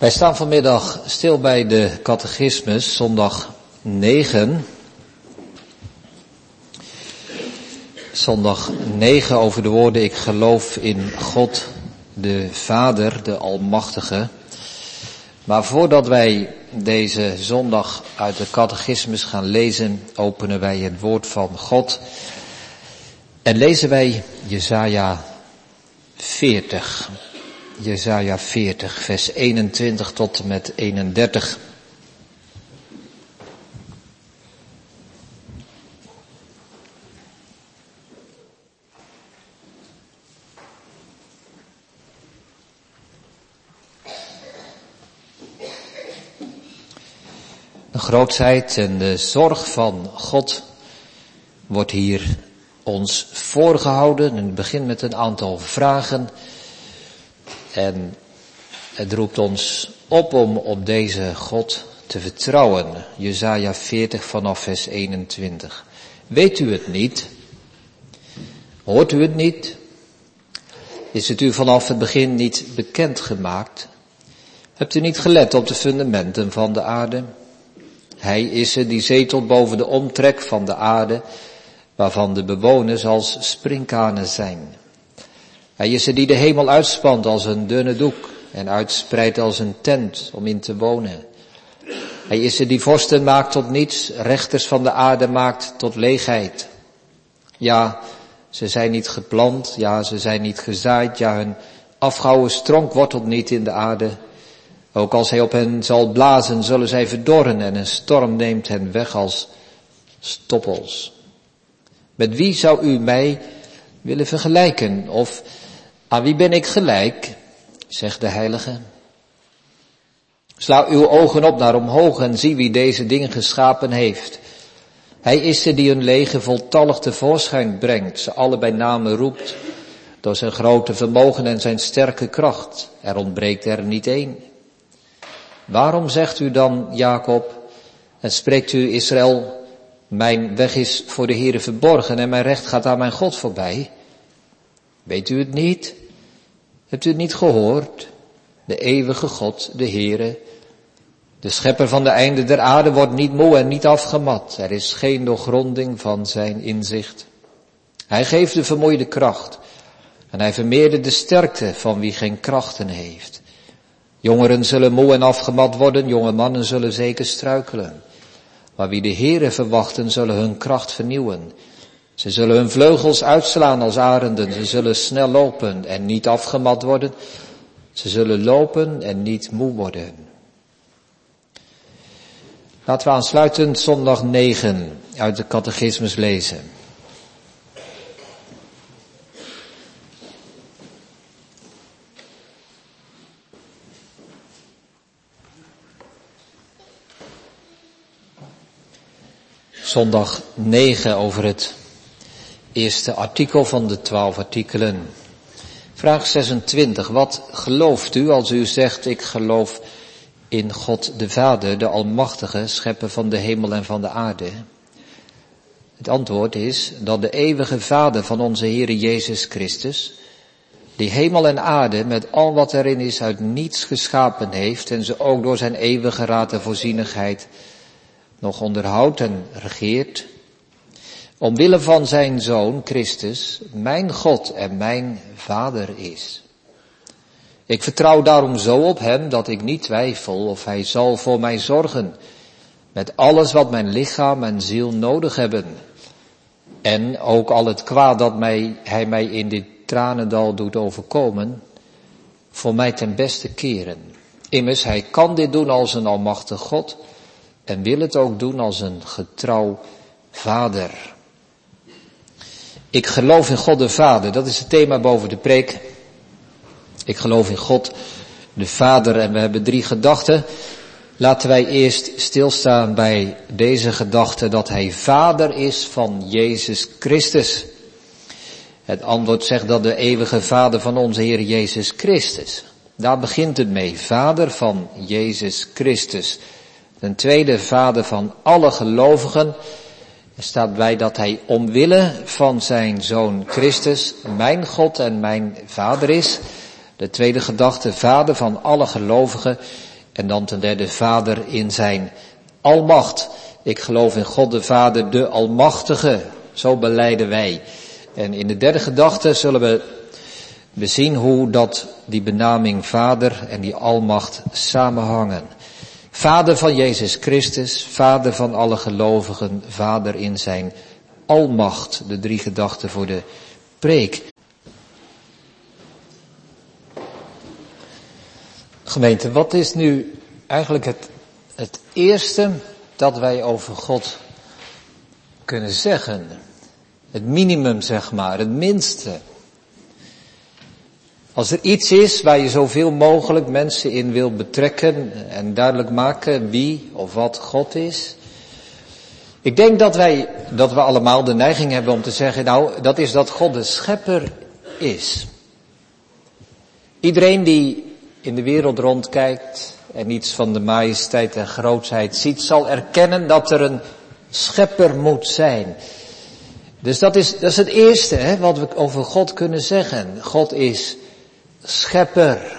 Wij staan vanmiddag stil bij de catechismus, zondag 9. Zondag 9 over de woorden ik geloof in God, de Vader, de Almachtige. Maar voordat wij deze zondag uit de catechismus gaan lezen, openen wij het woord van God en lezen wij Jesaja 40. Jesaja 40, vers 21 tot en met 31. De grootheid en de zorg van God wordt hier ons voorgehouden. En het begint met een aantal vragen en het roept ons op om op deze God te vertrouwen. Jezaja 40 vanaf vers 21. Weet u het niet? Hoort u het niet? Is het u vanaf het begin niet bekend gemaakt? Hebt u niet gelet op de fundamenten van de aarde? Hij is er die zetelt boven de omtrek van de aarde, waarvan de bewoners als springkanen zijn. Hij is er die de hemel uitspant als een dunne doek en uitspreidt als een tent om in te wonen. Hij is er die vorsten maakt tot niets, rechters van de aarde maakt tot leegheid. Ja, ze zijn niet geplant, ja, ze zijn niet gezaaid, ja, hun afgouwen stronk wortelt niet in de aarde. Ook als hij op hen zal blazen, zullen zij verdorren en een storm neemt hen weg als stoppels. Met wie zou u mij willen vergelijken? Of aan wie ben ik gelijk? zegt de heilige. Sla uw ogen op naar omhoog en zie wie deze dingen geschapen heeft. Hij is er die een leger voltallig tevoorschijn brengt, ze alle bij name roept, door zijn grote vermogen en zijn sterke kracht. Er ontbreekt er niet één. Waarom zegt u dan, Jacob, en spreekt u Israël, mijn weg is voor de Heere verborgen en mijn recht gaat aan mijn God voorbij? Weet u het niet? Hebt u het niet gehoord? De eeuwige God, de Heere, de schepper van de einde der aarde wordt niet moe en niet afgemat. Er is geen doorgronding van zijn inzicht. Hij geeft de vermoeide kracht en hij vermeerde de sterkte van wie geen krachten heeft. Jongeren zullen moe en afgemat worden, jonge mannen zullen zeker struikelen. Maar wie de Heere verwachten, zullen hun kracht vernieuwen. Ze zullen hun vleugels uitslaan als arenden. Ze zullen snel lopen en niet afgemat worden. Ze zullen lopen en niet moe worden. Laten we aansluitend zondag 9 uit de catechismus lezen. Zondag 9 over het eerste artikel van de twaalf artikelen. Vraag 26. Wat gelooft u als u zegt ik geloof in God de Vader, de Almachtige, schepper van de hemel en van de aarde? Het antwoord is dat de eeuwige Vader van onze Heere Jezus Christus, die hemel en aarde met al wat erin is uit niets geschapen heeft en ze ook door zijn eeuwige raad en voorzienigheid nog onderhoudt en regeert, omwille van zijn zoon Christus, mijn God en mijn Vader is. Ik vertrouw daarom zo op hem dat ik niet twijfel of hij zal voor mij zorgen met alles wat mijn lichaam en ziel nodig hebben. En ook al het kwaad dat mij, hij mij in dit tranendal doet overkomen, voor mij ten beste keren. Immers, hij kan dit doen als een almachtig God en wil het ook doen als een getrouw vader. Ik geloof in God de Vader, dat is het thema boven de preek. Ik geloof in God de Vader en we hebben drie gedachten. Laten wij eerst stilstaan bij deze gedachte dat Hij Vader is van Jezus Christus. Het antwoord zegt dat de eeuwige Vader van onze Heer Jezus Christus. Daar begint het mee. Vader van Jezus Christus. Ten tweede Vader van alle gelovigen. Er staat bij dat hij omwille van zijn zoon Christus mijn God en mijn Vader is. De tweede gedachte, vader van alle gelovigen. En dan ten derde, vader in zijn almacht. Ik geloof in God de Vader, de Almachtige. Zo beleiden wij. En in de derde gedachte zullen we bezien hoe dat die benaming Vader en die Almacht samenhangen. Vader van Jezus Christus, Vader van alle gelovigen, Vader in zijn Almacht. De drie gedachten voor de preek. Gemeente, wat is nu eigenlijk het, het eerste dat wij over God kunnen zeggen? Het minimum, zeg maar, het minste. Als er iets is waar je zoveel mogelijk mensen in wil betrekken en duidelijk maken wie of wat God is. Ik denk dat wij, dat we allemaal de neiging hebben om te zeggen, nou, dat is dat God de schepper is. Iedereen die in de wereld rondkijkt en iets van de majesteit en grootheid ziet, zal erkennen dat er een schepper moet zijn. Dus dat is, dat is het eerste hè, wat we over God kunnen zeggen. God is schepper.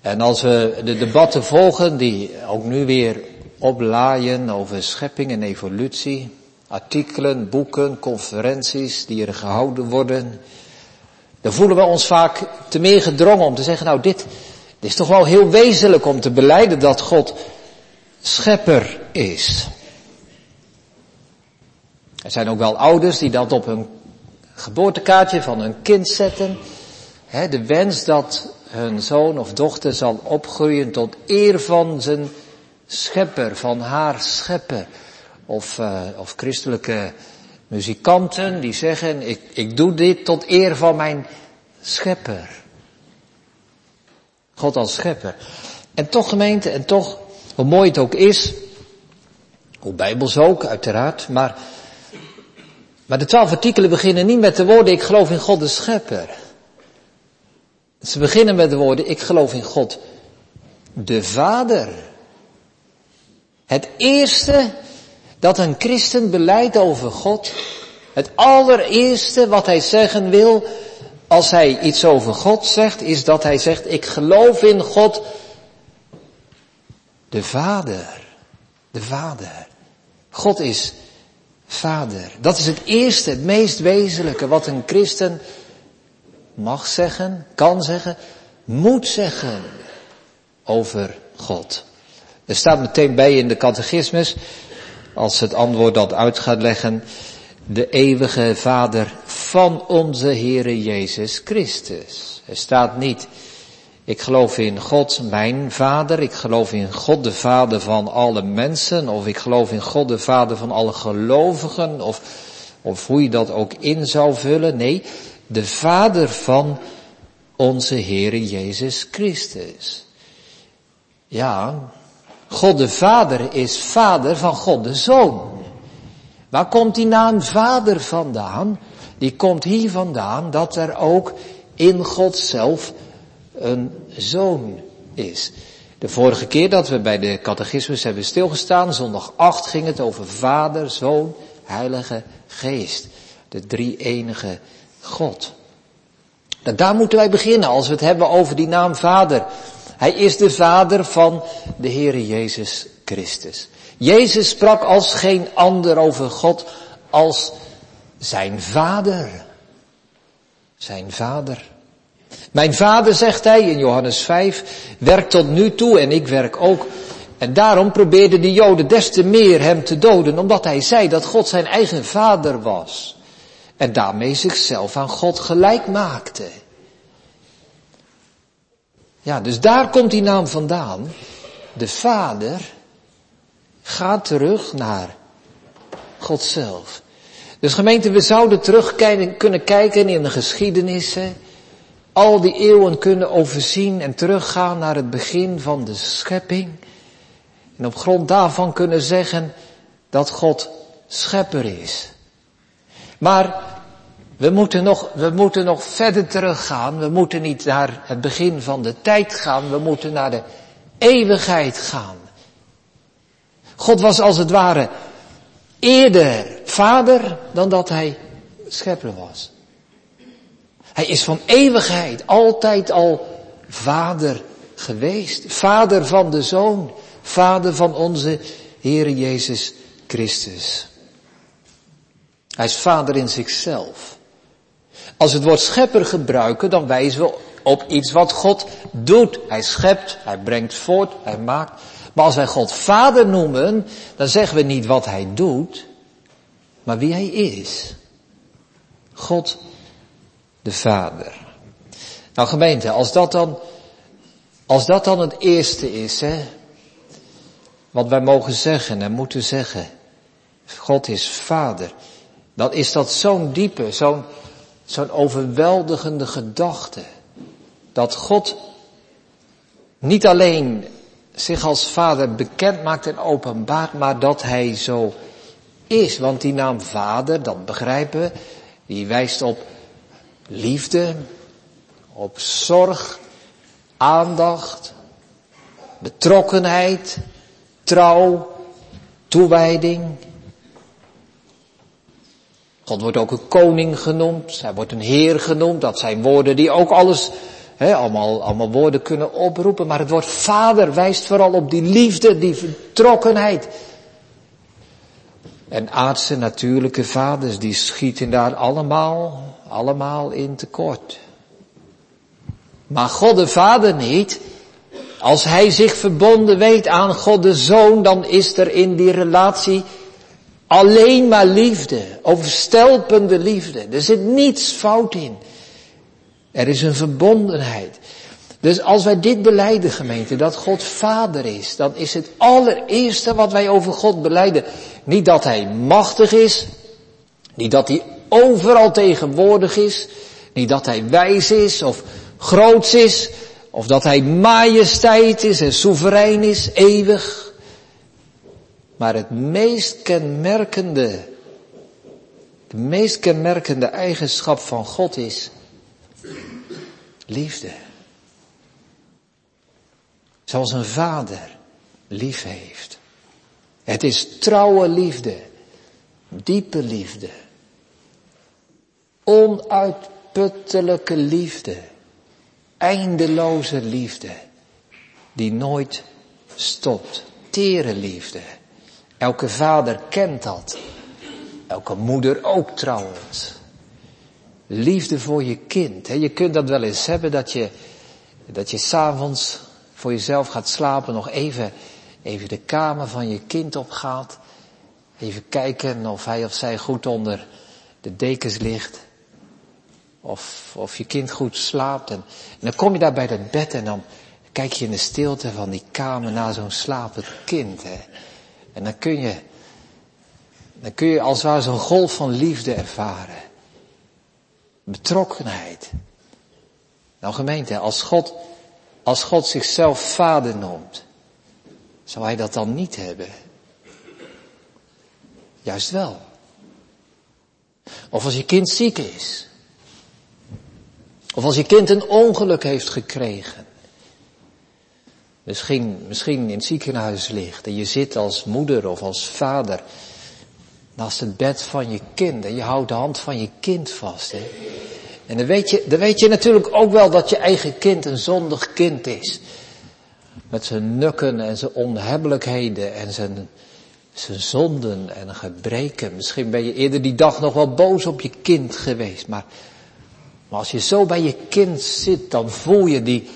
En als we de debatten volgen die ook nu weer oplaaien over schepping en evolutie, artikelen, boeken, conferenties die er gehouden worden, dan voelen we ons vaak te meer gedrongen om te zeggen, nou dit, dit is toch wel heel wezenlijk om te beleiden dat God schepper is. Er zijn ook wel ouders die dat op hun geboortekaartje van hun kind zetten. De wens dat hun zoon of dochter zal opgroeien tot eer van zijn schepper, van haar schepper. Of, uh, of christelijke muzikanten die zeggen, ik, ik doe dit tot eer van mijn schepper. God als schepper. En toch gemeente, en toch, hoe mooi het ook is, hoe bijbels ook uiteraard, maar maar de twaalf artikelen beginnen niet met de woorden, ik geloof in God de schepper. Ze beginnen met de woorden, ik geloof in God de Vader. Het eerste dat een christen beleidt over God, het allereerste wat hij zeggen wil als hij iets over God zegt, is dat hij zegt, ik geloof in God de Vader. De Vader. God is Vader. Dat is het eerste, het meest wezenlijke wat een christen mag zeggen, kan zeggen, moet zeggen over God. Er staat meteen bij in de catechismus, als het antwoord dat uit gaat leggen, de eeuwige Vader van onze Heere Jezus Christus. Er staat niet, ik geloof in God, mijn vader. Ik geloof in God, de vader van alle mensen. Of ik geloof in God, de vader van alle gelovigen. Of, of hoe je dat ook in zou vullen. Nee, de vader van onze Heere Jezus Christus. Ja, God de Vader is vader van God de Zoon. Waar komt die naam vader vandaan? Die komt hier vandaan dat er ook in God zelf een zoon is. De vorige keer dat we bij de catechismus hebben stilgestaan, zondag 8, ging het over Vader, Zoon, Heilige Geest. De drie enige God. En daar moeten wij beginnen als we het hebben over die naam Vader. Hij is de Vader van de Heere Jezus Christus. Jezus sprak als geen ander over God als zijn Vader. Zijn Vader. Mijn vader, zegt hij in Johannes 5, werkt tot nu toe en ik werk ook. En daarom probeerden de Joden des te meer hem te doden, omdat hij zei dat God zijn eigen vader was. En daarmee zichzelf aan God gelijk maakte. Ja, dus daar komt die naam vandaan. De vader gaat terug naar God zelf. Dus gemeente, we zouden terug kunnen kijken in de geschiedenissen al die eeuwen kunnen overzien en teruggaan naar het begin van de schepping. En op grond daarvan kunnen zeggen dat God schepper is. Maar we moeten nog, we moeten nog verder teruggaan. We moeten niet naar het begin van de tijd gaan. We moeten naar de eeuwigheid gaan. God was als het ware eerder vader dan dat hij schepper was. Hij is van eeuwigheid altijd al vader geweest. Vader van de Zoon. Vader van onze Heere Jezus Christus. Hij is vader in zichzelf. Als we het woord schepper gebruiken, dan wijzen we op iets wat God doet. Hij schept, hij brengt voort, hij maakt. Maar als wij God vader noemen, dan zeggen we niet wat hij doet, maar wie hij is. God de Vader. Nou gemeente, als dat dan, als dat dan het eerste is, hè, wat wij mogen zeggen en moeten zeggen, God is Vader, dan is dat zo'n diepe, zo'n, zo'n overweldigende gedachte. Dat God niet alleen zich als Vader bekend maakt en openbaart, maar dat Hij zo is. Want die naam Vader, dat begrijpen we, die wijst op liefde, op zorg, aandacht, betrokkenheid, trouw, toewijding. God wordt ook een koning genoemd, hij wordt een heer genoemd, dat zijn woorden die ook alles, hè, allemaal, allemaal woorden kunnen oproepen, maar het woord vader wijst vooral op die liefde, die betrokkenheid. En aardse natuurlijke vaders, die schieten daar allemaal, allemaal in tekort. Maar God de Vader niet. Als hij zich verbonden weet aan God de Zoon, dan is er in die relatie alleen maar liefde, overstelpende liefde. Er zit niets fout in. Er is een verbondenheid. Dus als wij dit beleiden, gemeente, dat God Vader is, dan is het allereerste wat wij over God beleiden, niet dat Hij machtig is, niet dat Hij overal tegenwoordig is, niet dat Hij wijs is of groots is, of dat Hij majesteit is en soeverein is, eeuwig. Maar het meest kenmerkende, de meest kenmerkende eigenschap van God is liefde. Zoals een vader lief heeft. Het is trouwe liefde, diepe liefde, onuitputtelijke liefde, eindeloze liefde, die nooit stopt. Tere liefde. Elke vader kent dat. Elke moeder ook trouwens. Liefde voor je kind. Je kunt dat wel eens hebben dat je, dat je s'avonds voor jezelf gaat slapen, nog even, even de kamer van je kind opgaat. Even kijken of hij of zij goed onder de dekens ligt. Of, of je kind goed slaapt. En, dan kom je daar bij dat bed en dan kijk je in de stilte van die kamer naar zo'n slapend kind. Hè. En dan kun je, dan kun je als ware zo'n golf van liefde ervaren. Betrokkenheid. Nou gemeente, als God als God zichzelf vader noemt, zou hij dat dan niet hebben? Juist wel. Of als je kind ziek is. Of als je kind een ongeluk heeft gekregen. Misschien, misschien in het ziekenhuis ligt en je zit als moeder of als vader naast het bed van je kind en je houdt de hand van je kind vast. Hè? En dan weet, je, dan weet je natuurlijk ook wel dat je eigen kind een zondig kind is. Met zijn nukken en zijn onhebbelijkheden en zijn, zijn zonden en gebreken. Misschien ben je eerder die dag nog wel boos op je kind geweest. Maar, maar als je zo bij je kind zit, dan voel je die,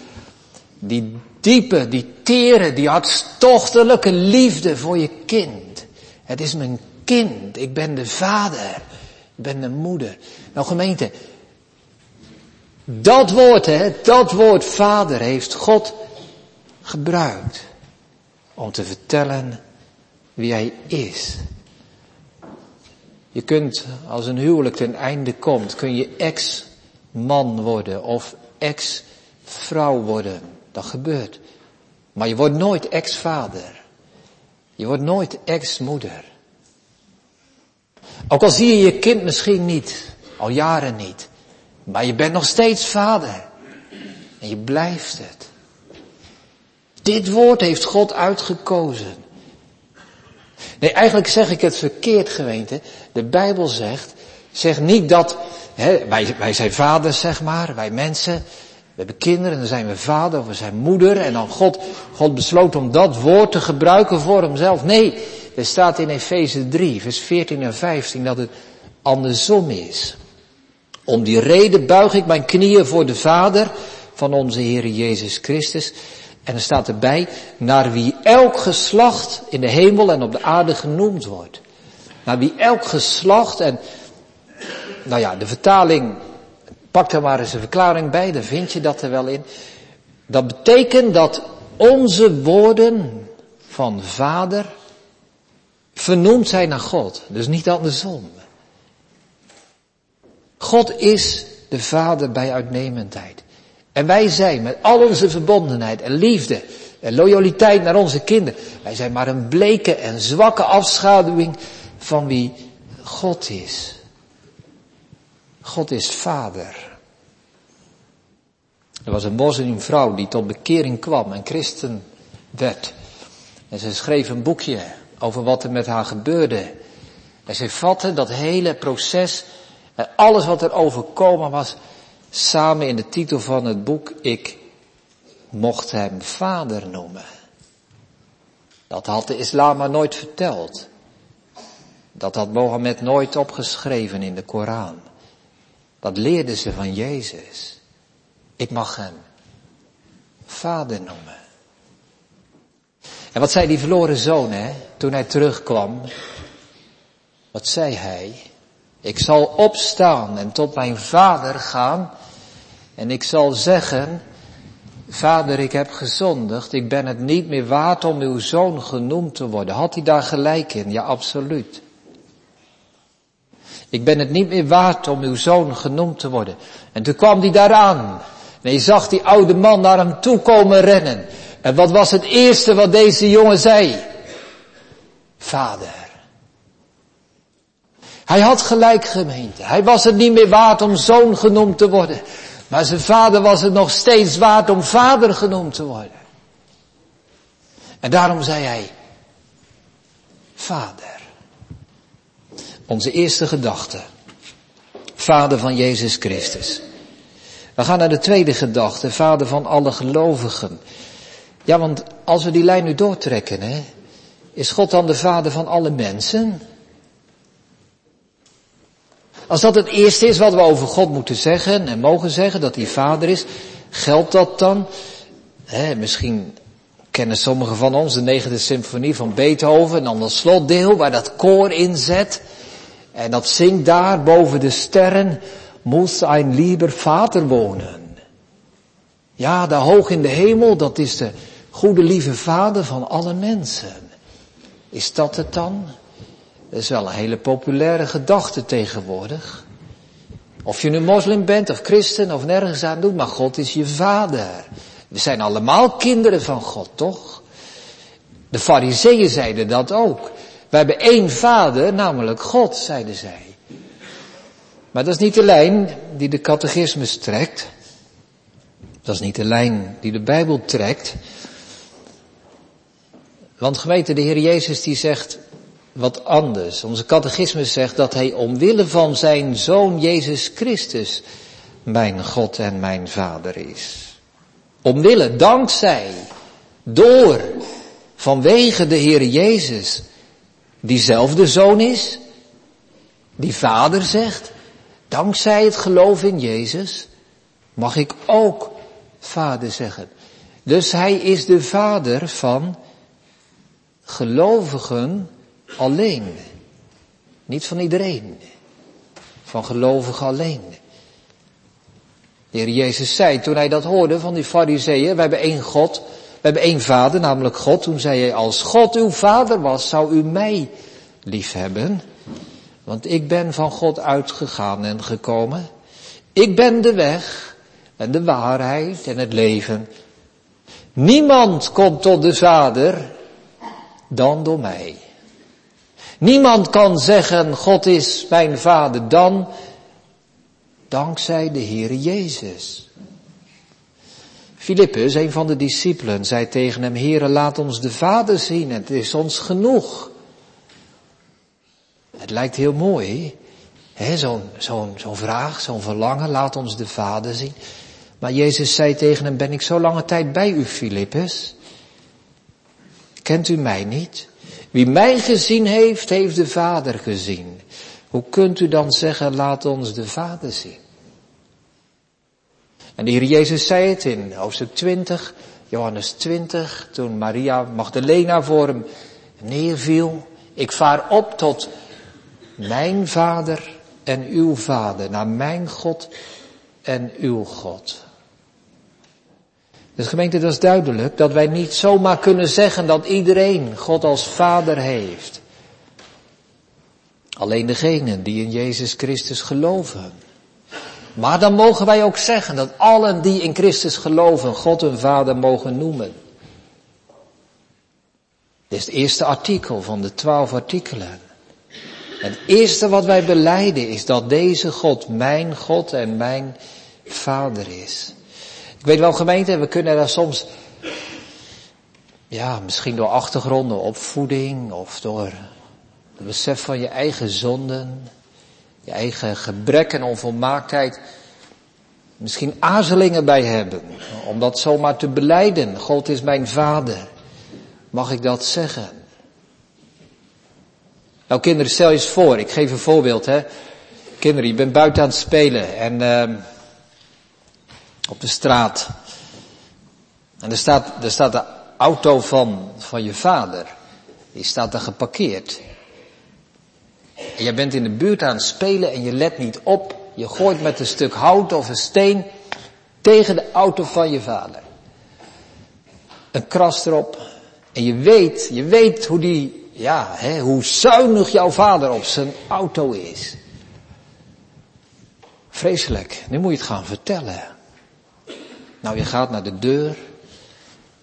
die diepe, die tere, die hartstochtelijke liefde voor je kind. Het is mijn kind. Ik ben de vader. Ik ben de moeder. Nou gemeente, dat woord, hè, dat woord vader heeft God gebruikt om te vertellen wie hij is. Je kunt, als een huwelijk ten einde komt, kun je ex-man worden of ex-vrouw worden. Dat gebeurt. Maar je wordt nooit ex-vader. Je wordt nooit ex-moeder. Ook al zie je je kind misschien niet, al jaren niet. Maar je bent nog steeds vader. En je blijft het. Dit woord heeft God uitgekozen. Nee, eigenlijk zeg ik het verkeerd gemeente. De Bijbel zegt, zeg niet dat, hè, wij, wij zijn vaders, zeg maar, wij mensen. We hebben kinderen en dan zijn we vader we zijn moeder. En dan God, God besloot om dat woord te gebruiken voor hemzelf. Nee, er staat in Efeze 3, vers 14 en 15 dat het andersom is. Om die reden buig ik mijn knieën voor de Vader van onze Heer Jezus Christus. En er staat erbij, naar wie elk geslacht in de hemel en op de aarde genoemd wordt. Naar wie elk geslacht en, nou ja, de vertaling, pak er maar eens een verklaring bij, dan vind je dat er wel in. Dat betekent dat onze woorden van vader vernoemd zijn naar God. Dus niet andersom. God is de vader bij uitnemendheid. En wij zijn met al onze verbondenheid en liefde en loyaliteit naar onze kinderen, wij zijn maar een bleke en zwakke afschaduwing van wie God is. God is vader. Er was een moslimvrouw die tot bekering kwam en christen werd. En ze schreef een boekje over wat er met haar gebeurde. En ze vatte dat hele proces en alles wat er overkomen was, samen in de titel van het boek, ik mocht hem vader noemen. Dat had de islam nooit verteld. Dat had Mohammed nooit opgeschreven in de Koran. Dat leerden ze van Jezus. Ik mag hem vader noemen. En wat zei die verloren zoon, hè, toen hij terugkwam? Wat zei hij? Ik zal opstaan en tot mijn vader gaan en ik zal zeggen, vader ik heb gezondigd, ik ben het niet meer waard om uw zoon genoemd te worden. Had hij daar gelijk in? Ja, absoluut. Ik ben het niet meer waard om uw zoon genoemd te worden. En toen kwam hij daaraan. En hij zag die oude man naar hem toe komen rennen. En wat was het eerste wat deze jongen zei? Vader. Hij had gelijk gemeente. Hij was het niet meer waard om zoon genoemd te worden. Maar zijn vader was het nog steeds waard om vader genoemd te worden. En daarom zei hij, vader. Onze eerste gedachte. Vader van Jezus Christus. We gaan naar de tweede gedachte, vader van alle gelovigen. Ja, want als we die lijn nu doortrekken, hè, is God dan de vader van alle mensen? Als dat het eerste is wat we over God moeten zeggen en mogen zeggen, dat hij vader is, geldt dat dan? Hè, misschien kennen sommigen van ons de negende symfonie van Beethoven en dan dat slotdeel waar dat koor in zet. En dat zingt daar boven de sterren, moest een lieber vader wonen. Ja, daar hoog in de hemel, dat is de goede lieve vader van alle mensen. Is dat het dan? Dat is wel een hele populaire gedachte tegenwoordig. Of je nu moslim bent of christen of nergens aan doet, maar God is je vader. We zijn allemaal kinderen van God, toch? De fariseeën zeiden dat ook. We hebben één vader, namelijk God, zeiden zij. Maar dat is niet de lijn die de catechismus trekt. Dat is niet de lijn die de Bijbel trekt. Want gemeente, de Heer Jezus die zegt, wat anders. Onze catechismus zegt dat hij omwille van zijn zoon Jezus Christus mijn God en mijn Vader is. Omwille, dankzij, door, vanwege de Heer Jezus, diezelfde zoon is, die vader zegt, dankzij het geloof in Jezus, mag ik ook vader zeggen. Dus hij is de vader van gelovigen alleen. Niet van iedereen. Van gelovigen alleen. De Heer Jezus zei toen hij dat hoorde van die fariseeën, we hebben één God, hebben één vader, namelijk God. Toen zei hij, als God uw vader was, zou u mij lief hebben. Want ik ben van God uitgegaan en gekomen. Ik ben de weg en de waarheid en het leven. Niemand komt tot de Vader dan door mij. Niemand kan zeggen, God is mijn vader dan, dankzij de Heere Jezus. Filippus, een van de discipelen, zei tegen hem, Heere, laat ons de Vader zien, het is ons genoeg. Het lijkt heel mooi, Zo'n zo'n zo'n vraag, zo'n verlangen, laat ons de Vader zien. Maar Jezus zei tegen hem, ben ik zo lange tijd bij u, Filippus? Kent u mij niet? Wie mij gezien heeft, heeft de Vader gezien. Hoe kunt u dan zeggen, laat ons de Vader zien? En de Heer Jezus zei het in hoofdstuk 20, Johannes 20, toen Maria Magdalena voor hem neerviel. Ik vaar op tot mijn Vader en uw Vader, naar mijn God en uw God. Dus gemeente, dat is duidelijk dat wij niet zomaar kunnen zeggen dat iedereen God als Vader heeft. Alleen degenen die in Jezus Christus geloven. Maar dan mogen wij ook zeggen dat allen die in Christus geloven God hun Vader mogen noemen. Dit is het eerste artikel van de twaalf artikelen. Het eerste wat wij beleiden is dat deze God mijn God en mijn Vader is. Ik weet wel gemeente, we kunnen daar soms, ja, misschien door achtergronden, opvoeding of door het besef van je eigen zonden, je eigen gebrek en onvolmaaktheid, misschien aarzelingen bij hebben, om dat zomaar te beleiden. God is mijn vader. Mag ik dat zeggen? Nou kinderen, stel je eens voor, ik geef een voorbeeld hè. Kinderen, je bent buiten aan het spelen en uh, op de straat. En er staat, er staat de auto van, van je vader. Die staat daar geparkeerd. En je bent in de buurt aan het spelen en je let niet op. Je gooit met een stuk hout of een steen tegen de auto van je vader. Een kras erop. En je weet, je weet hoe die, ja, hè, hoe zuinig jouw vader op zijn auto is. Vreselijk. Nu moet je het gaan vertellen. Nou, je gaat naar de deur.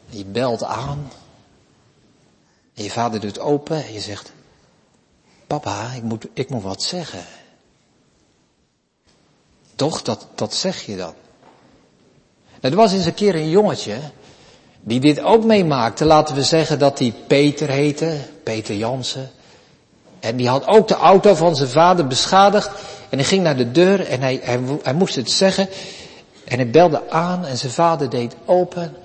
Je belt aan. En je vader doet open en je zegt, papa, ik moet, ik moet wat zeggen. Toch, dat, dat zeg je dan. Er was eens een keer een jongetje, die dit ook meemaakte. Laten we zeggen dat hij Peter heette, Peter Jansen. En die had ook de auto van zijn vader beschadigd. En hij ging naar de deur en hij, hij, hij moest het zeggen. En hij belde aan en zijn vader deed open.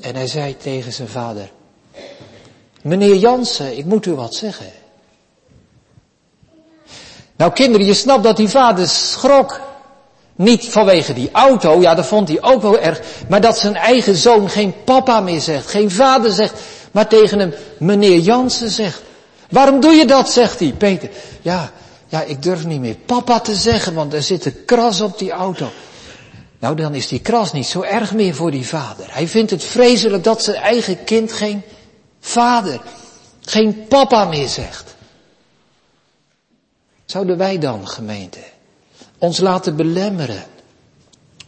En hij zei tegen zijn vader, meneer Jansen, ik moet u wat zeggen. Nou kinderen, je snapt dat die vader schrok. Niet vanwege die auto, ja dat vond hij ook wel erg, maar dat zijn eigen zoon geen papa meer zegt, geen vader zegt, maar tegen hem meneer Jansen zegt. Waarom doe je dat, zegt hij, Peter. Ja, ja, ik durf niet meer papa te zeggen, want er zit een kras op die auto. Nou, dan is die kras niet zo erg meer voor die vader. Hij vindt het vreselijk dat zijn eigen kind geen vader, geen papa meer zegt. Zouden wij dan, gemeente, ons laten belemmeren,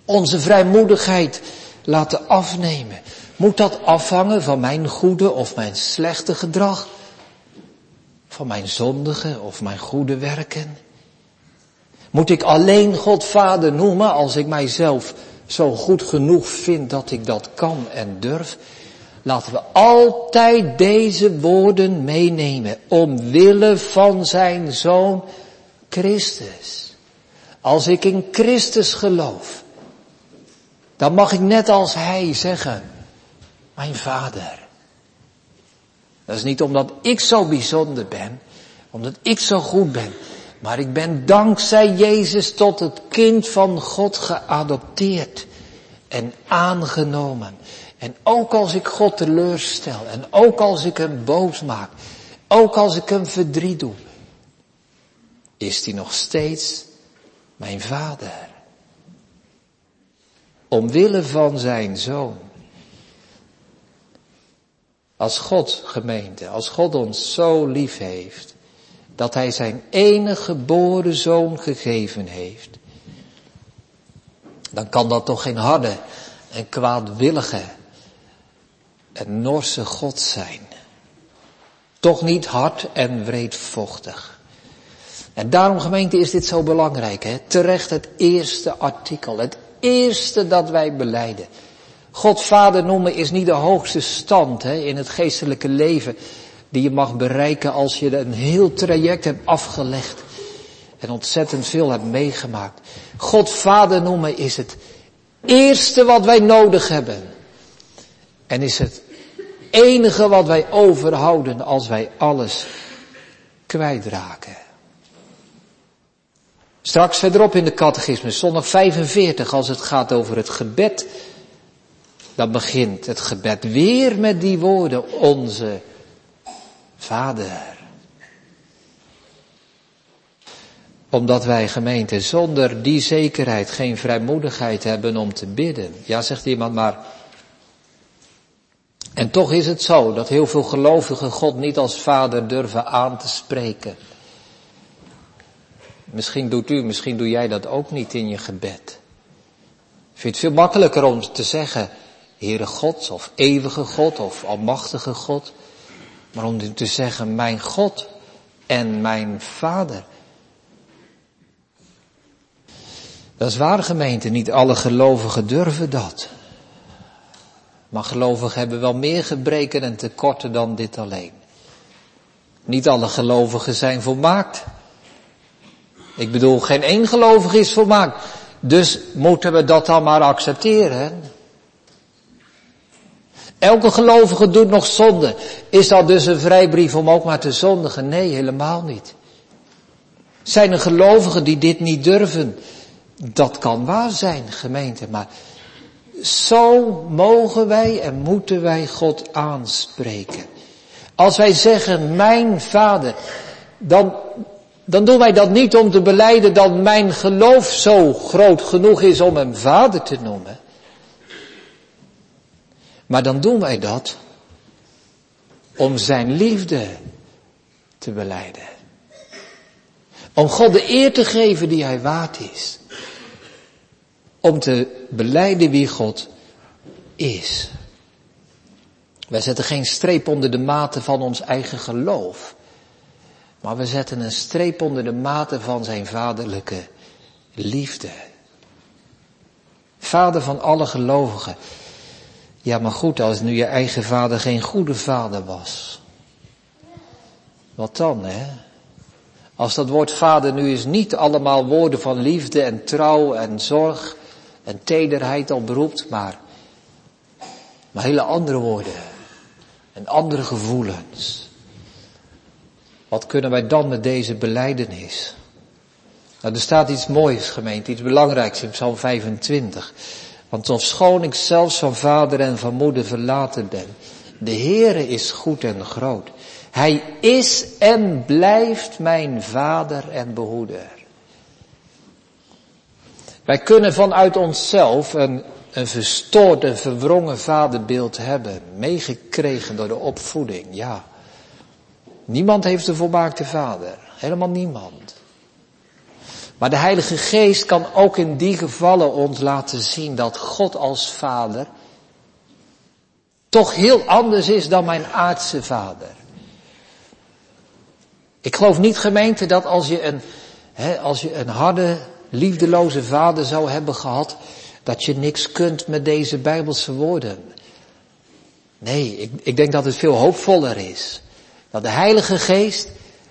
onze vrijmoedigheid laten afnemen? Moet dat afhangen van mijn goede of mijn slechte gedrag? Van mijn zondige of mijn goede werken? Moet ik alleen God Vader noemen als ik mijzelf zo goed genoeg vind dat ik dat kan en durf? Laten we altijd deze woorden meenemen omwille van zijn zoon Christus. Als ik in Christus geloof, dan mag ik net als Hij zeggen, mijn Vader. Dat is niet omdat ik zo bijzonder ben, omdat ik zo goed ben, maar ik ben dankzij Jezus tot het kind van God geadopteerd en aangenomen. En ook als ik God teleurstel en ook als ik hem boos maak, ook als ik hem verdriet doe, is hij nog steeds mijn vader. Omwille van zijn zoon. Als God gemeente, als God ons zo lief heeft, dat hij zijn enige geboren zoon gegeven heeft, dan kan dat toch geen harde en kwaadwillige en norse God zijn. Toch niet hard en wreedvochtig. En daarom gemeente is dit zo belangrijk. Hè? Terecht het eerste artikel. Het eerste dat wij beleiden. God vader noemen is niet de hoogste stand hè, in het geestelijke leven die je mag bereiken als je een heel traject hebt afgelegd. en ontzettend veel hebt meegemaakt. God Vader noemen is het eerste wat wij nodig hebben. En is het enige wat wij overhouden als wij alles kwijtraken. Straks verderop in de catechismus, zondag 45, als het gaat over het gebed, dan begint het gebed weer met die woorden, onze Vader. Omdat wij gemeente zonder die zekerheid geen vrijmoedigheid hebben om te bidden. Ja, zegt iemand maar. En toch is het zo dat heel veel gelovigen God niet als vader durven aan te spreken. Misschien doet u, misschien doe jij dat ook niet in je gebed. Vind het veel makkelijker om te zeggen, Heere God, of eeuwige God, of almachtige God. Maar om te zeggen, mijn God en mijn Vader. Dat is waar gemeente, niet alle gelovigen durven dat. Maar gelovigen hebben wel meer gebreken en tekorten dan dit alleen. Niet alle gelovigen zijn volmaakt. Ik bedoel, geen één gelovige is volmaakt. Dus moeten we dat dan maar accepteren. Elke gelovige doet nog zonde. Is dat dus een vrijbrief om ook maar te zondigen? Nee, helemaal niet. Zijn er gelovigen die dit niet durven? Dat kan waar zijn, gemeente, maar zo mogen wij en moeten wij God aanspreken. Als wij zeggen, mijn vader, dan, dan doen wij dat niet om te beleiden dat mijn geloof zo groot genoeg is om hem vader te noemen. Maar dan doen wij dat om zijn liefde te beleiden. Om God de eer te geven die hij waard is. Om te beleiden wie God is. Wij zetten geen streep onder de mate van ons eigen geloof. Maar we zetten een streep onder de mate van zijn vaderlijke liefde. Vader van alle gelovigen. Ja, maar goed, als nu je eigen vader geen goede vader was. Wat dan, hè? Als dat woord vader nu is niet allemaal woorden van liefde en trouw en zorg en tederheid al beroept, maar, maar hele andere woorden en andere gevoelens. Wat kunnen wij dan met deze beleidenis? Nou, er staat iets moois, gemeente, iets belangrijks in Psalm 25. Want ofschoon ik zelfs van vader en van moeder verlaten ben, de Heere is goed en groot. Hij is en blijft mijn vader en behoeder. Wij kunnen vanuit onszelf een, een verstoord en verwrongen vaderbeeld hebben, meegekregen door de opvoeding, ja. Niemand heeft een volmaakte vader, helemaal niemand. Maar de Heilige Geest kan ook in die gevallen ons laten zien dat God als vader toch heel anders is dan mijn aardse vader. Ik geloof niet gemeente dat als je een, hè, als je een harde, liefdeloze vader zou hebben gehad, dat je niks kunt met deze bijbelse woorden. Nee, ik, ik denk dat het veel hoopvoller is. Dat de Heilige Geest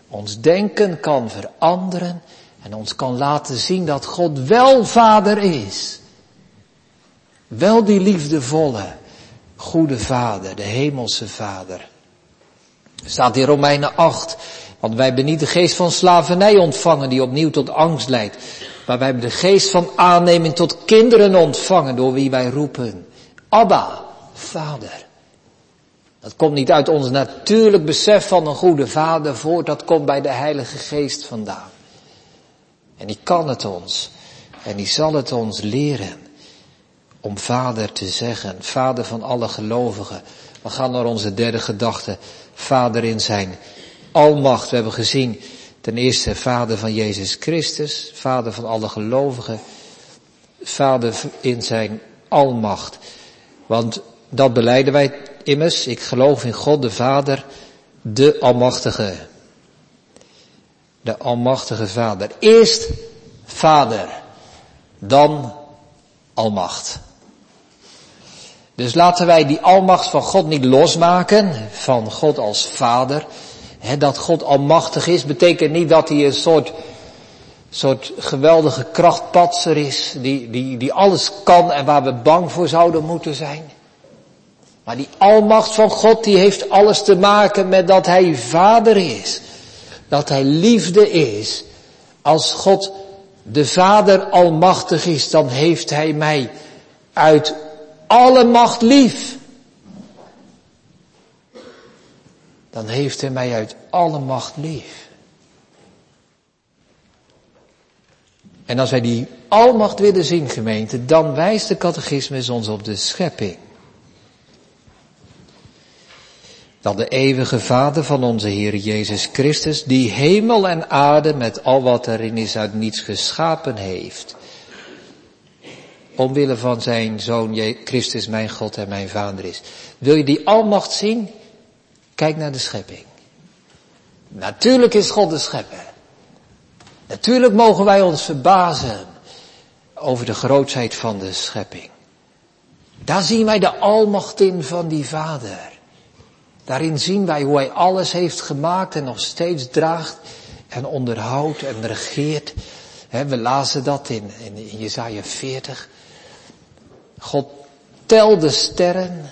ons denken kan veranderen en ons kan laten zien dat God wel vader is. Wel die liefdevolle, goede vader, de hemelse vader. Er staat in Romeinen 8, want wij hebben niet de geest van slavernij ontvangen die opnieuw tot angst leidt. Maar wij hebben de geest van aanneming tot kinderen ontvangen door wie wij roepen. Abba, vader. Dat komt niet uit ons natuurlijk besef van een goede vader voort, dat komt bij de Heilige Geest vandaan. En die kan het ons. En die zal het ons leren. Om vader te zeggen. Vader van alle gelovigen. We gaan naar onze derde gedachte. Vader in zijn almacht. We hebben gezien ten eerste vader van Jezus Christus. Vader van alle gelovigen. Vader in zijn almacht. Want dat beleiden wij immers. Ik geloof in God de Vader, de Almachtige de Almachtige Vader. Eerst Vader, dan Almacht. Dus laten wij die almacht van God niet losmaken, van God als Vader. dat God almachtig is, betekent niet dat hij een soort soort geweldige krachtpatser is, die, die, die alles kan en waar we bang voor zouden moeten zijn. Maar die almacht van God, die heeft alles te maken met dat Hij Vader is. Dat Hij liefde is. Als God de Vader almachtig is, dan heeft Hij mij uit alle macht lief. Dan heeft Hij mij uit alle macht lief. En als wij die almacht willen zien, gemeente, dan wijst de catechismus ons op de schepping. Dat de eeuwige Vader van onze Heer Jezus Christus, die hemel en aarde met al wat erin is uit niets geschapen heeft, omwille van zijn Zoon Christus mijn God en mijn Vader is. Wil je die almacht zien? Kijk naar de schepping. Natuurlijk is God de schepper. Natuurlijk mogen wij ons verbazen over de grootheid van de schepping. Daar zien wij de almacht in van die Vader. Daarin zien wij hoe hij alles heeft gemaakt en nog steeds draagt en onderhoudt en regeert. we lazen dat in, in, Jezaja 40. God telde sterren,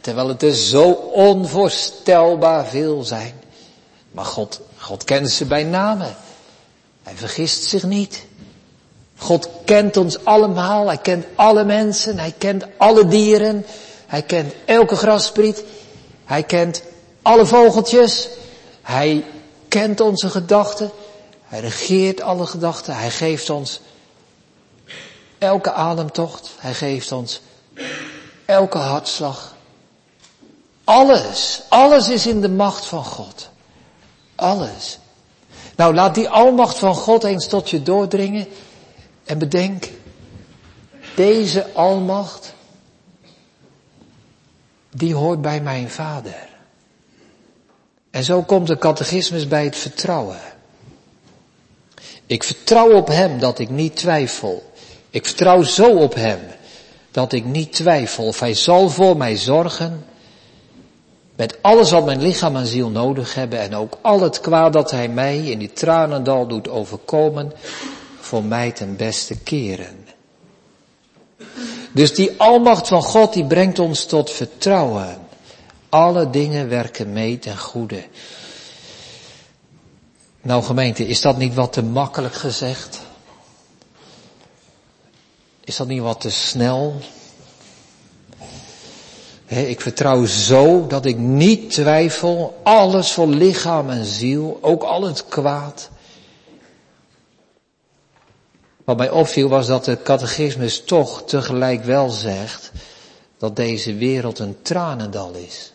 terwijl het er zo onvoorstelbaar veel zijn. Maar God, God kent ze bij namen. Hij vergist zich niet. God kent ons allemaal. Hij kent alle mensen. Hij kent alle dieren. Hij kent elke graspriet. Hij kent alle vogeltjes. Hij kent onze gedachten. Hij regeert alle gedachten. Hij geeft ons elke ademtocht. Hij geeft ons elke hartslag. Alles, alles is in de macht van God. Alles. Nou, laat die almacht van God eens tot je doordringen en bedenk, deze almacht, die hoort bij mijn vader. En zo komt de catechismus bij het vertrouwen. Ik vertrouw op hem dat ik niet twijfel. Ik vertrouw zo op hem dat ik niet twijfel of hij zal voor mij zorgen met alles wat mijn lichaam en ziel nodig hebben en ook al het kwaad dat hij mij in die tranendal doet overkomen, voor mij ten beste keren. Dus die almacht van God die brengt ons tot vertrouwen. Alle dingen werken mee ten goede. Nou gemeente, is dat niet wat te makkelijk gezegd? Is dat niet wat te snel? ik vertrouw zo dat ik niet twijfel, alles voor lichaam en ziel, ook al het kwaad. Wat mij opviel was dat de catechismus toch tegelijk wel zegt dat deze wereld een tranendal is.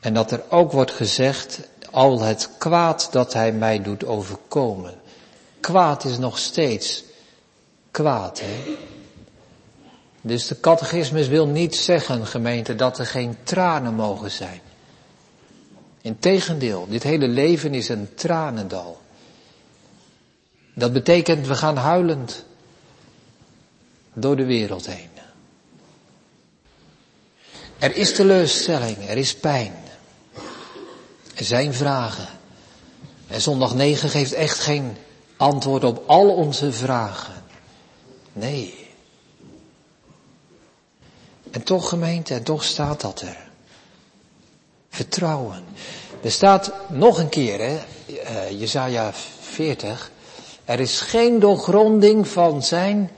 En dat er ook wordt gezegd, al het kwaad dat hij mij doet overkomen. Kwaad is nog steeds kwaad, hè? Dus de catechismus wil niet zeggen, gemeente, dat er geen tranen mogen zijn. Integendeel, dit hele leven is een tranendal. Dat betekent, we gaan huilend door de wereld heen. Er is teleurstelling, er is pijn. Er zijn vragen. En zondag 9 geeft echt geen antwoord op al onze vragen. Nee. En toch gemeente, en toch staat dat er. Vertrouwen. Er staat nog een keer, hè, uh, Jezaja 40. Er is geen doorgronding van zijn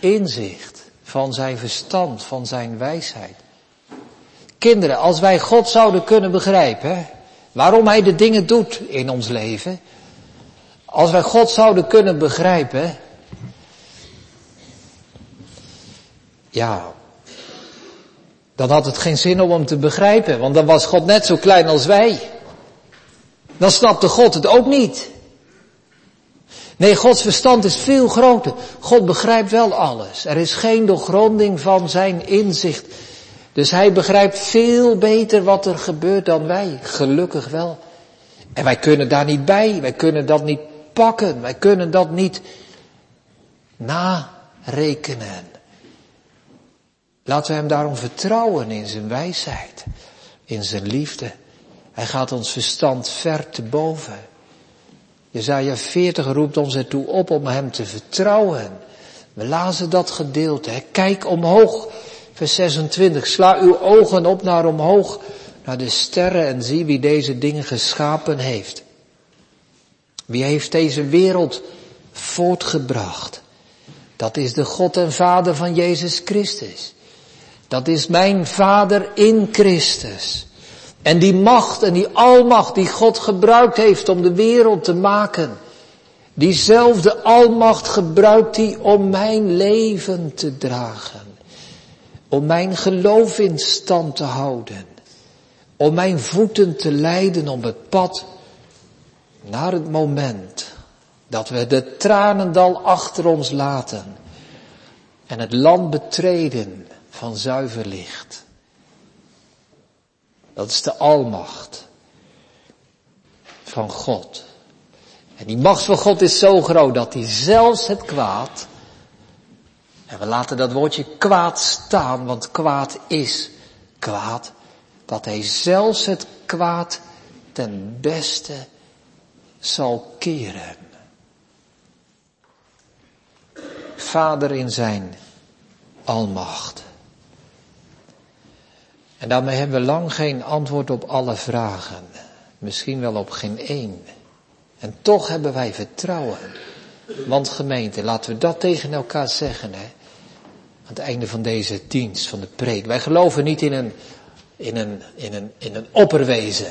inzicht, van zijn verstand, van zijn wijsheid. Kinderen, als wij God zouden kunnen begrijpen, waarom Hij de dingen doet in ons leven, als wij God zouden kunnen begrijpen, ja, dan had het geen zin om hem te begrijpen, want dan was God net zo klein als wij. Dan snapte God het ook niet. Nee, Gods verstand is veel groter. God begrijpt wel alles. Er is geen doorgronding van zijn inzicht. Dus hij begrijpt veel beter wat er gebeurt dan wij. Gelukkig wel. En wij kunnen daar niet bij. Wij kunnen dat niet pakken. Wij kunnen dat niet narekenen. Laten we hem daarom vertrouwen in zijn wijsheid, in zijn liefde. Hij gaat ons verstand ver te boven. Jezaja 40 roept ons ertoe op om hem te vertrouwen. We lazen dat gedeelte. Hè. Kijk omhoog, vers 26. Sla uw ogen op naar omhoog, naar de sterren en zie wie deze dingen geschapen heeft. Wie heeft deze wereld voortgebracht? Dat is de God en Vader van Jezus Christus. Dat is mijn Vader in Christus. En die macht en die almacht die God gebruikt heeft om de wereld te maken, diezelfde almacht gebruikt hij om mijn leven te dragen. Om mijn geloof in stand te houden. Om mijn voeten te leiden op het pad naar het moment dat we de tranendal achter ons laten en het land betreden van zuiver licht. Dat is de almacht van God. En die macht van God is zo groot dat hij zelfs het kwaad, en we laten dat woordje kwaad staan, want kwaad is kwaad, dat hij zelfs het kwaad ten beste zal keren. Vader in zijn almacht. En daarmee hebben we lang geen antwoord op alle vragen. Misschien wel op geen één. En toch hebben wij vertrouwen. Want gemeente, laten we dat tegen elkaar zeggen, hè. Aan het einde van deze dienst, van de preek. Wij geloven niet in een, in een, in een, in een opperwezen.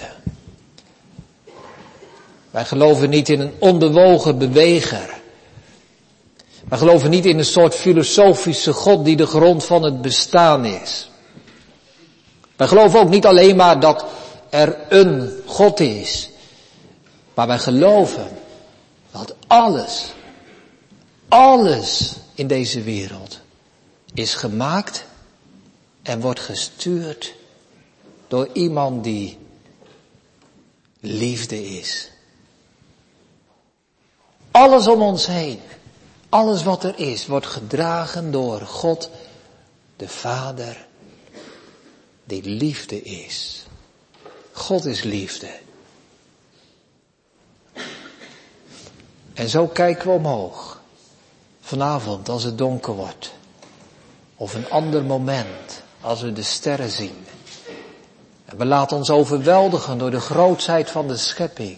Wij geloven niet in een onbewogen beweger. Wij geloven niet in een soort filosofische God die de grond van het bestaan is. Wij geloven ook niet alleen maar dat er een God is. Maar wij geloven dat alles, alles in deze wereld is gemaakt en wordt gestuurd door iemand die liefde is. Alles om ons heen, alles wat er is, wordt gedragen door God, de Vader, die liefde is. God is liefde. En zo kijken we omhoog. Vanavond als het donker wordt. Of een ander moment als we de sterren zien. En we laten ons overweldigen door de grootheid van de schepping.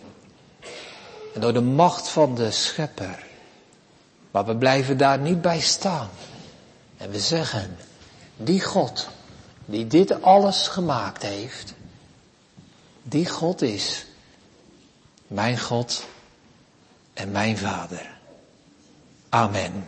En door de macht van de schepper. Maar we blijven daar niet bij staan. En we zeggen, die God die dit alles gemaakt heeft, die God is mijn God en mijn Vader. Amen.